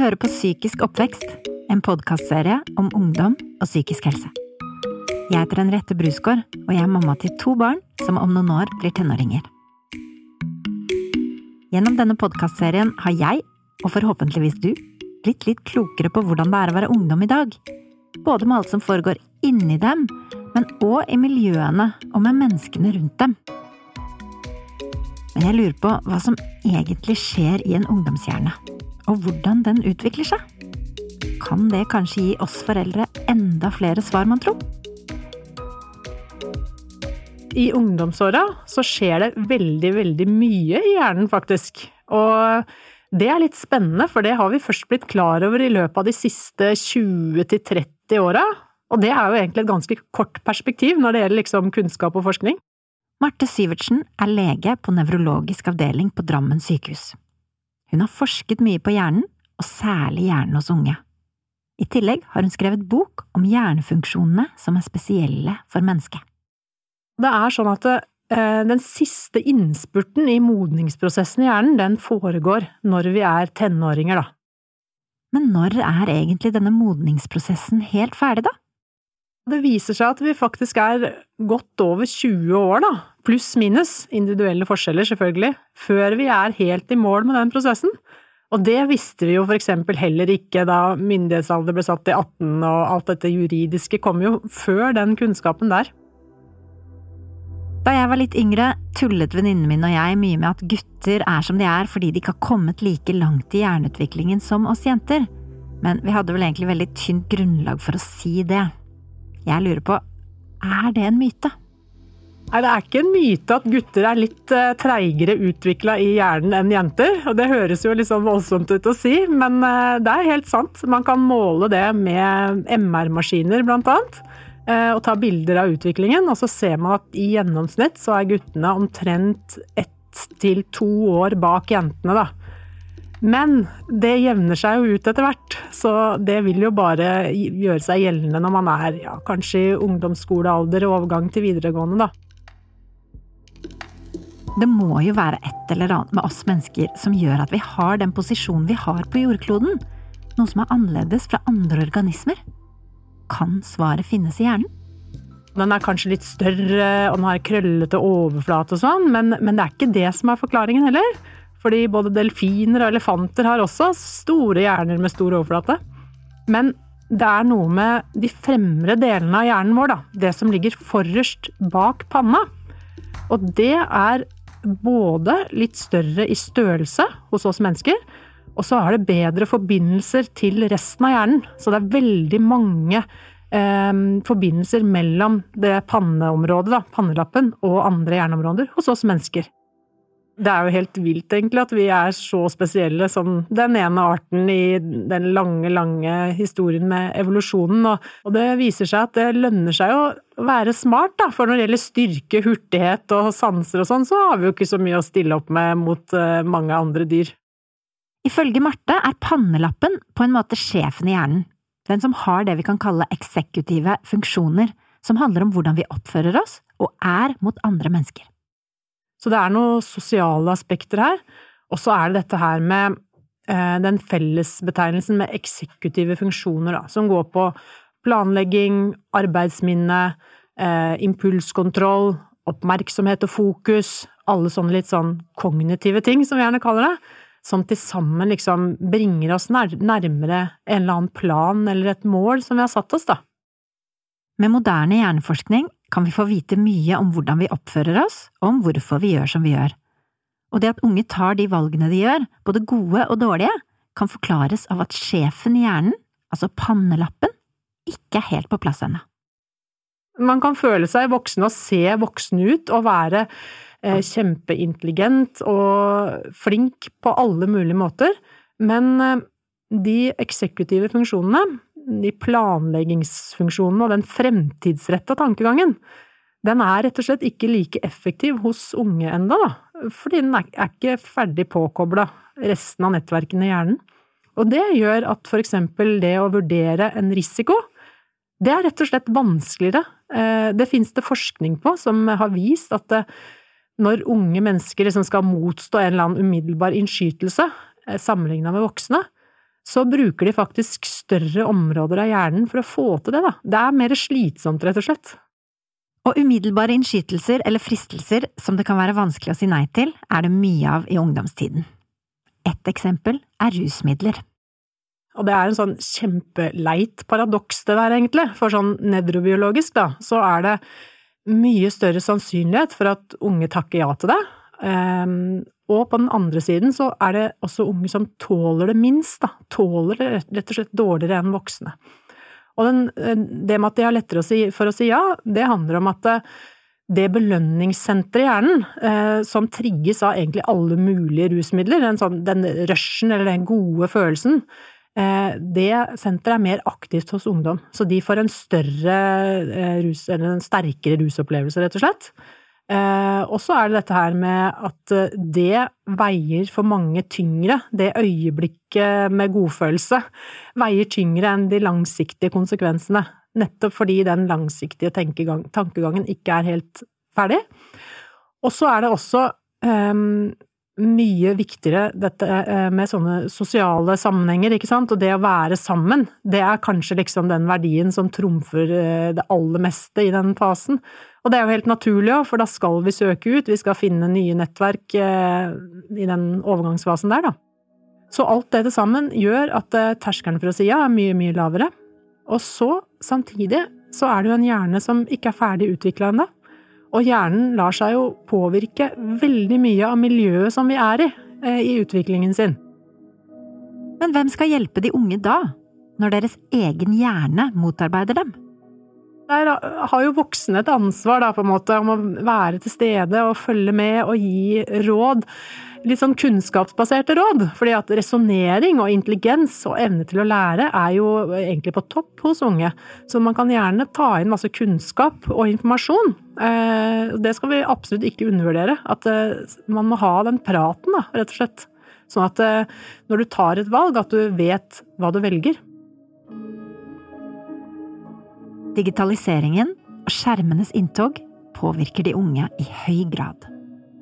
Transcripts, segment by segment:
hører på Psykisk oppvekst, en podkastserie om ungdom og psykisk helse. Jeg heter Henriette Brusgaard, og jeg er mamma til to barn som om noen år blir tenåringer. Gjennom denne podkastserien har jeg, og forhåpentligvis du, blitt litt klokere på hvordan det er å være ungdom i dag. Både med alt som foregår inni dem, men òg i miljøene og med menneskene rundt dem. Men jeg lurer på hva som egentlig skjer i en ungdomshjerne, og hvordan den utvikler seg. Kan det kanskje gi oss foreldre enda flere svar, man tror? I ungdomsåra så skjer det veldig, veldig mye i hjernen, faktisk. Og det er litt spennende, for det har vi først blitt klar over i løpet av de siste 20–30 åra. Og det er jo egentlig et ganske kort perspektiv når det gjelder liksom kunnskap og forskning. Marte Syvertsen er lege på nevrologisk avdeling på Drammen sykehus. Hun har forsket mye på hjernen, og særlig hjernen hos unge. I tillegg har hun skrevet bok om hjernefunksjonene som er spesielle for mennesket. Det er sånn at eh, den siste innspurten i modningsprosessen i hjernen, den foregår når vi er tenåringer, da. Men når er egentlig denne modningsprosessen helt ferdig, da? Det viser seg at vi faktisk er godt over 20 år, da, pluss minus, individuelle forskjeller selvfølgelig, før vi er helt i mål med den prosessen. Og det visste vi jo for eksempel heller ikke da myndighetsalder ble satt til 18 og alt dette juridiske kom jo før den kunnskapen der. Da jeg var litt yngre, tullet venninnen min og jeg mye med at gutter er som de er fordi de ikke har kommet like langt i hjerneutviklingen som oss jenter, men vi hadde vel egentlig veldig tynt grunnlag for å si det. Jeg lurer på, er det en myte? Nei, det er ikke en myte at gutter er litt uh, treigere utvikla i hjernen enn jenter. Og det høres jo litt sånn voldsomt ut å si, men uh, det er helt sant. Man kan måle det med MR-maskiner, annet. Uh, og ta bilder av utviklingen, og så ser man at i gjennomsnitt så er guttene omtrent ett til to år bak jentene, da. Men det jevner seg jo ut etter hvert, så det vil jo bare gjøre seg gjeldende når man er ja, kanskje i ungdomsskolealder og overgang til videregående, da. Det må jo være et eller annet med oss mennesker som gjør at vi har den posisjonen vi har på jordkloden, noe som er annerledes fra andre organismer. Kan svaret finnes i hjernen? Den er kanskje litt større, og den har krøllete overflate og sånn, men, men det er ikke det som er forklaringen heller. Fordi både delfiner og elefanter har også store hjerner med stor overflate. Men det er noe med de fremre delene av hjernen vår, da. Det som ligger forrest bak panna. Og det er både litt større i størrelse hos oss mennesker, og så har det bedre forbindelser til resten av hjernen. Så det er veldig mange eh, forbindelser mellom det panneområdet, da, pannelappen, og andre hjerneområder hos oss mennesker. Det er jo helt vilt, egentlig, at vi er så spesielle som den ene arten i den lange, lange historien med evolusjonen. Og, det viser seg at det lønner seg å være smart, da. For når det gjelder styrke, hurtighet og sanser og sånn, så har vi jo ikke så mye å stille opp med mot uh, mange andre dyr. Ifølge Marte er pannelappen på en måte sjefen i hjernen. Den som har det vi kan kalle eksekutive funksjoner, som handler om hvordan vi oppfører oss og er mot andre mennesker. Så det er noen sosiale aspekter her. Og så er det dette her med eh, den fellesbetegnelsen med eksekutive funksjoner, da, som går på planlegging, arbeidsminne, eh, impulskontroll, oppmerksomhet og fokus, alle sånne litt sånn kognitive ting, som vi gjerne kaller det, som til sammen liksom bringer oss nærmere en eller annen plan eller et mål som vi har satt oss, da. Med moderne hjerneforskning kan vi få vite mye om hvordan vi oppfører oss, og om hvorfor vi gjør som vi gjør. Og det at unge tar de valgene de gjør, både gode og dårlige, kan forklares av at sjefen i hjernen, altså pannelappen, ikke er helt på plass ennå. Man kan føle seg voksen og se voksen ut og være eh, kjempeintelligent og flink på alle mulige måter, men eh, de eksekutive funksjonene, de planleggingsfunksjonene og den fremtidsretta tankegangen, den er rett og slett ikke like effektiv hos unge enda, da. Fordi den er, ikke ferdig påkobla resten av nettverkene i hjernen. Og det gjør at for eksempel det å vurdere en risiko, det er rett og slett vanskeligere. Eh, det finnes det forskning på som har vist at eh, når unge mennesker liksom skal motstå en eller annen umiddelbar innskytelse, eh, sammenligna med voksne, så bruker de faktisk større områder av hjernen for å få til det, da. Det er mer slitsomt, rett og slett. Og umiddelbare innskytelser eller fristelser som det kan være vanskelig å si nei til, er det mye av i ungdomstiden. Ett eksempel er rusmidler. Og det er en sånn kjempeleit paradoks, det der, egentlig. For sånn nevrobiologisk, da, så er det mye større sannsynlighet for at unge takker ja til det. Og på den andre siden så er det også unge som tåler det minst, da. Tåler det rett og slett dårligere enn voksne. Og den, eh, det med at de har lettere for å si ja, det handler om at eh, det belønningssenteret i hjernen, eh, som trigges av egentlig alle mulige rusmidler, den, sånn, den rushen eller den gode følelsen, eh, det senteret er mer aktivt hos ungdom. Så de får en større eh, rus, eller en sterkere rusopplevelse, rett og slett. Eh, og så er det dette her med at eh, det veier for mange tyngre, det øyeblikket med godfølelse, veier tyngre enn de langsiktige konsekvensene. Nettopp fordi den langsiktige tankegangen ikke er helt ferdig. Og så er det også eh, mye viktigere dette eh, med sånne sosiale sammenhenger, ikke sant, og det å være sammen, det er kanskje liksom den verdien som trumfer det aller meste i den fasen. Og det er jo helt naturlig for da skal vi søke ut, vi skal finne nye nettverk eh, i den overgangsfasen der, da. Så alt det til sammen gjør at eh, terskelen for å si ja er mye, mye lavere. Og så, samtidig, så er det jo en hjerne som ikke er ferdig utvikla ennå. Og hjernen lar seg jo påvirke veldig mye av miljøet som vi er i, eh, i utviklingen sin. Men hvem skal hjelpe de unge da, når deres egen hjerne motarbeider dem? Der har jo voksne et ansvar da, på en måte, om å være til stede og følge med og gi råd. Litt sånn kunnskapsbaserte råd. fordi at resonnering og intelligens og evne til å lære er jo egentlig på topp hos unge. Så man kan gjerne ta inn masse kunnskap og informasjon. Eh, det skal vi absolutt ikke undervurdere. At eh, man må ha den praten, da, rett og slett. Sånn at eh, når du tar et valg, at du vet hva du velger. Digitaliseringen og skjermenes inntog påvirker de unge i høy grad.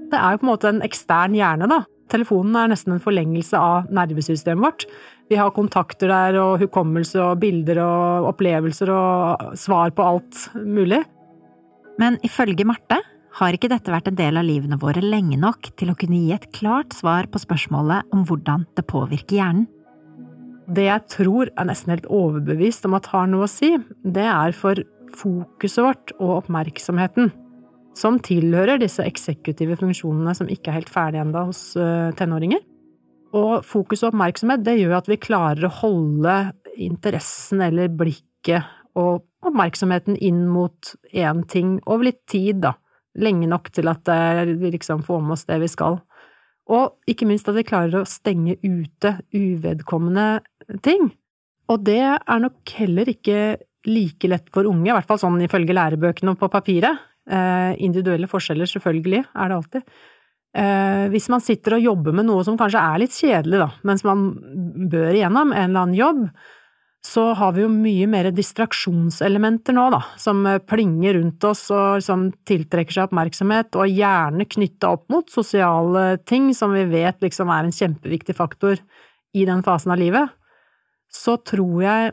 Det er jo på en måte en ekstern hjerne, da. Telefonen er nesten en forlengelse av nervesystemet vårt. Vi har kontakter der, og hukommelse og bilder og opplevelser og svar på alt mulig. Men ifølge Marte har ikke dette vært en del av livene våre lenge nok til å kunne gi et klart svar på spørsmålet om hvordan det påvirker hjernen. Det jeg tror er nesten helt overbevist om at har noe å si, det er for fokuset vårt og oppmerksomheten, som tilhører disse eksekutive funksjonene som ikke er helt ferdige ennå hos uh, tenåringer. Og fokus og oppmerksomhet, det gjør at vi klarer å holde interessen eller blikket og oppmerksomheten inn mot én ting over litt tid, da. Lenge nok til at vi liksom får med oss det vi skal. Og ikke minst at vi klarer å stenge ute uvedkommende ting. Og det er nok heller ikke like lett for unge, i hvert fall sånn ifølge lærebøkene og på papiret. Eh, individuelle forskjeller, selvfølgelig, er det alltid. Eh, hvis man sitter og jobber med noe som kanskje er litt kjedelig, da, mens man bør igjennom en eller annen jobb, så har vi jo mye mer distraksjonselementer nå, da, som plinger rundt oss og som tiltrekker seg oppmerksomhet, og gjerne knytta opp mot sosiale ting som vi vet liksom er en kjempeviktig faktor i den fasen av livet så tror jeg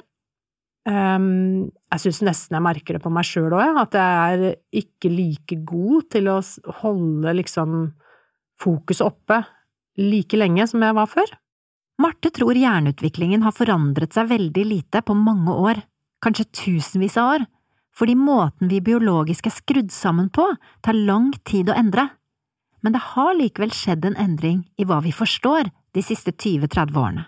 um, Jeg syns nesten jeg merker det på meg sjøl òg, at jeg er ikke like god til å holde liksom fokuset oppe like lenge som jeg var før. Marte tror hjerneutviklingen har forandret seg veldig lite på mange år, kanskje tusenvis av år, fordi måten vi biologisk er skrudd sammen på, tar lang tid å endre. Men det har likevel skjedd en endring i hva vi forstår de siste 20–30 årene.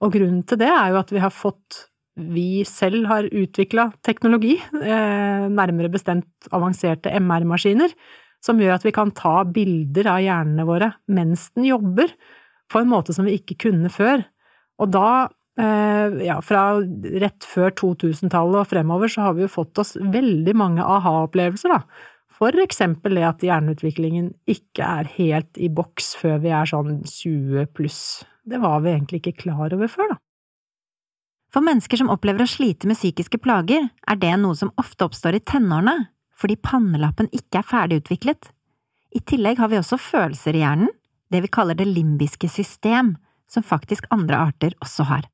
Og grunnen til det er jo at vi har fått vi selv har utvikla teknologi, eh, nærmere bestemt avanserte MR-maskiner, som gjør at vi kan ta bilder av hjernene våre mens den jobber, på en måte som vi ikke kunne før. Og da, eh, ja, fra rett før 2000-tallet og fremover, så har vi jo fått oss veldig mange aha-opplevelser, da. For eksempel det at hjerneutviklingen ikke er helt i boks før vi er sånn 20 pluss det var vi egentlig ikke klar over før, da. For mennesker som opplever å slite med psykiske plager, er det noe som ofte oppstår i tenårene, fordi pannelappen ikke er ferdigutviklet. I tillegg har vi også følelser i hjernen, det vi kaller det limbiske system, som faktisk andre arter også har.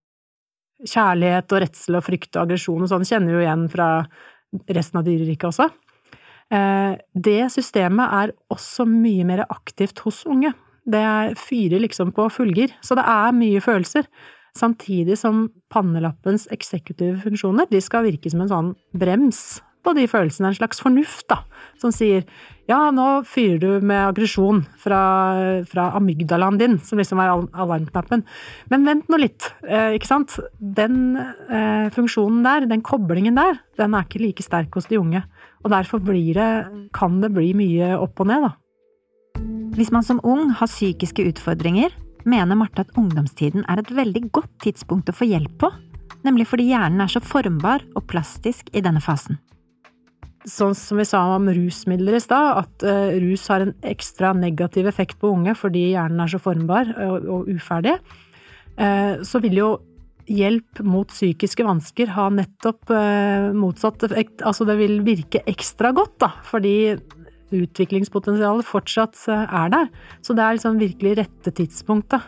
kjærlighet og redsel og frykt og aggresjon og sånn kjenner vi jo igjen fra resten av dyreriket også. Eh, det systemet er også mye mer aktivt hos unge. Det fyrer liksom på fullgir, så det er mye følelser. Samtidig som pannelappens eksekutive funksjoner, de skal virke som en sånn brems på de følelsene, en slags fornuft, da, som sier ja, nå fyrer du med aggresjon fra, fra, amygdalaen din, som liksom er alarmknappen. Men vent nå litt, eh, ikke sant. Den eh, funksjonen der, den koblingen der, den er ikke like sterk hos de unge. Og derfor det, kan det bli mye opp og ned, da. Hvis man som ung har psykiske utfordringer, mener Marte at ungdomstiden er et veldig godt tidspunkt å få hjelp på, nemlig fordi hjernen er så formbar og plastisk i denne fasen sånn som vi sa om rusmidler i stad, at uh, rus har en ekstra negativ effekt på unge fordi hjernen er så formbar og, og uferdig, uh, så vil jo hjelp mot psykiske vansker ha nettopp uh, motsatt effekt. Altså det vil virke ekstra godt, da, fordi utviklingspotensialet fortsatt er der. Så det er liksom virkelig rette tidspunkt da,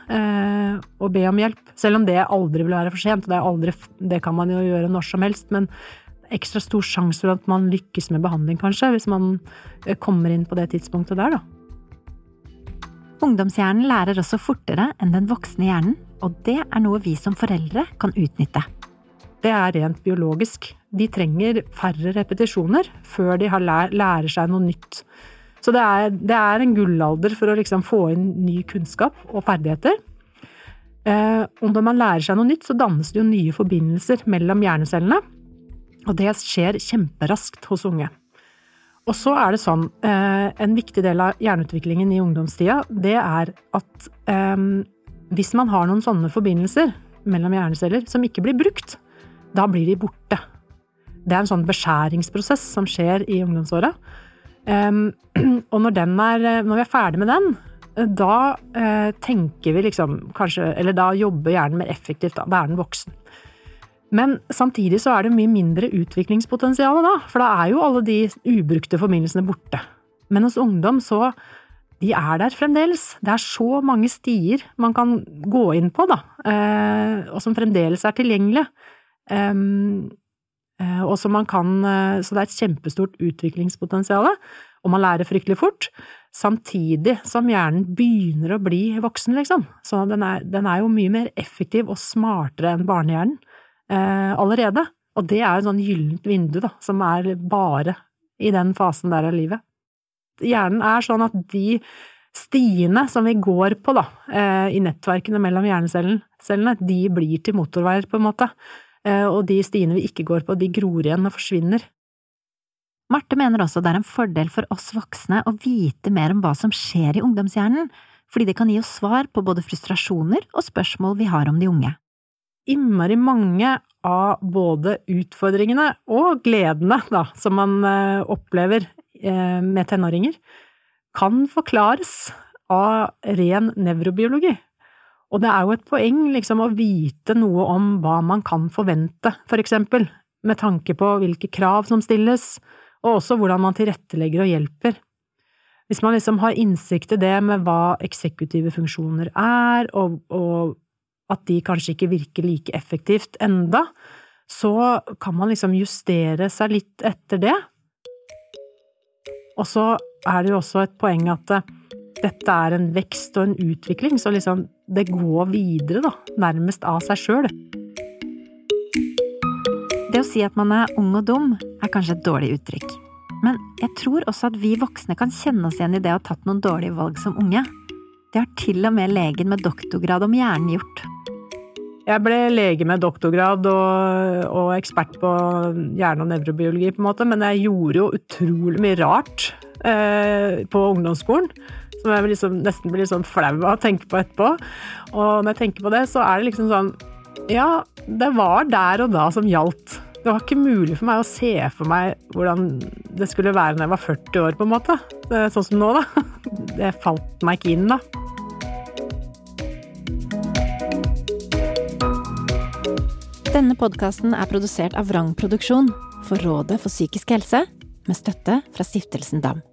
å be om hjelp. Selv om det aldri vil være for sent. Det, aldri, det kan man jo gjøre når som helst. Men ekstra stor sjanse for at man lykkes med behandling, kanskje, hvis man eh, kommer inn på det tidspunktet der, da. Ungdomshjernen lærer også fortere enn den voksne hjernen, og det er noe vi som foreldre kan utnytte. Det er rent biologisk. De trenger færre repetisjoner før de lær, lærer seg noe nytt. Så det er, det er en gullalder for å liksom få inn ny kunnskap og ferdigheter. Eh, og når man lærer seg noe nytt, så dannes det jo nye forbindelser mellom hjernecellene. Og det skjer kjemperaskt hos unge. Og så er det sånn, eh, en viktig del av hjerneutviklingen i ungdomstida, det er at um, hvis man har noen sånne forbindelser mellom hjerneceller som ikke blir brukt, da blir de borte. Det er en sånn beskjæringsprosess som skjer i ungdomsåra. Um, og når, er, når, vi er ferdig med den, da uh, tenker vi liksom kanskje Eller da jobber hjernen mer effektivt, da. Da er den voksen. Men samtidig så er det mye mindre utviklingspotensial da, for da er jo alle de ubrukte forbindelsene borte. Men hos ungdom så de er der fremdeles. Det er så mange stier man kan gå inn på, da, eh, og som fremdeles er tilgjengelige. Eh, og som man kan eh, Så det er et kjempestort utviklingspotensial, og man lærer fryktelig fort. Samtidig som hjernen begynner å bli voksen, liksom. Så den er, den er jo mye mer effektiv og smartere enn barnehjernen eh, allerede. Og det er et sånn gyllent vindu, da, som er bare i den fasen der av livet. Hjernen er sånn at de stiene som vi går på, da, eh, i nettverkene mellom hjernecellene, de blir til motorveier, på en måte. Eh, og de stiene vi ikke går på, de gror igjen og forsvinner. Marte mener også det er en fordel for oss voksne å vite mer om hva som skjer i ungdomshjernen, fordi det kan gi oss svar på både frustrasjoner og spørsmål vi har om de unge innmari mange av både utfordringene og gledene da, som man eh, opplever eh, med tenåringer, kan forklares av ren nevrobiologi. Og det er jo et poeng liksom å vite noe om hva man kan forvente, for eksempel, med tanke på hvilke krav som stilles, og også hvordan man tilrettelegger og hjelper. Hvis man liksom har innsikt i det med hva eksekutive funksjoner er, og, og at de kanskje ikke virker like effektivt enda, så kan man liksom justere seg litt etter det. Og så er det jo også et poeng at eh, dette er en vekst og en utvikling, så liksom det går videre, da, nærmest av seg sjøl. Det å si at man er ung og dum, er kanskje et dårlig uttrykk. Men jeg tror også at vi voksne kan kjenne oss igjen i det å ha tatt noen dårlige valg som unge. Det har til og med legen med doktorgrad om hjernen gjort. Jeg ble lege med doktorgrad og, og, ekspert på hjerne- og nevrobiologi, på en måte, men jeg gjorde jo utrolig mye rart eh, på ungdomsskolen. Som jeg liksom, nesten blir sånn flau av å tenke på etterpå. Og når jeg tenker på det, så er det liksom sånn Ja, det var der og da som gjaldt. Det var ikke mulig for meg å se for meg hvordan det skulle være når jeg var 40 år, på en måte. Sånn som nå, da. Det falt meg ikke inn, da. Denne podkasten er produsert av Vrang Produksjon for Rådet for psykisk helse, med støtte fra Stiftelsen DAM.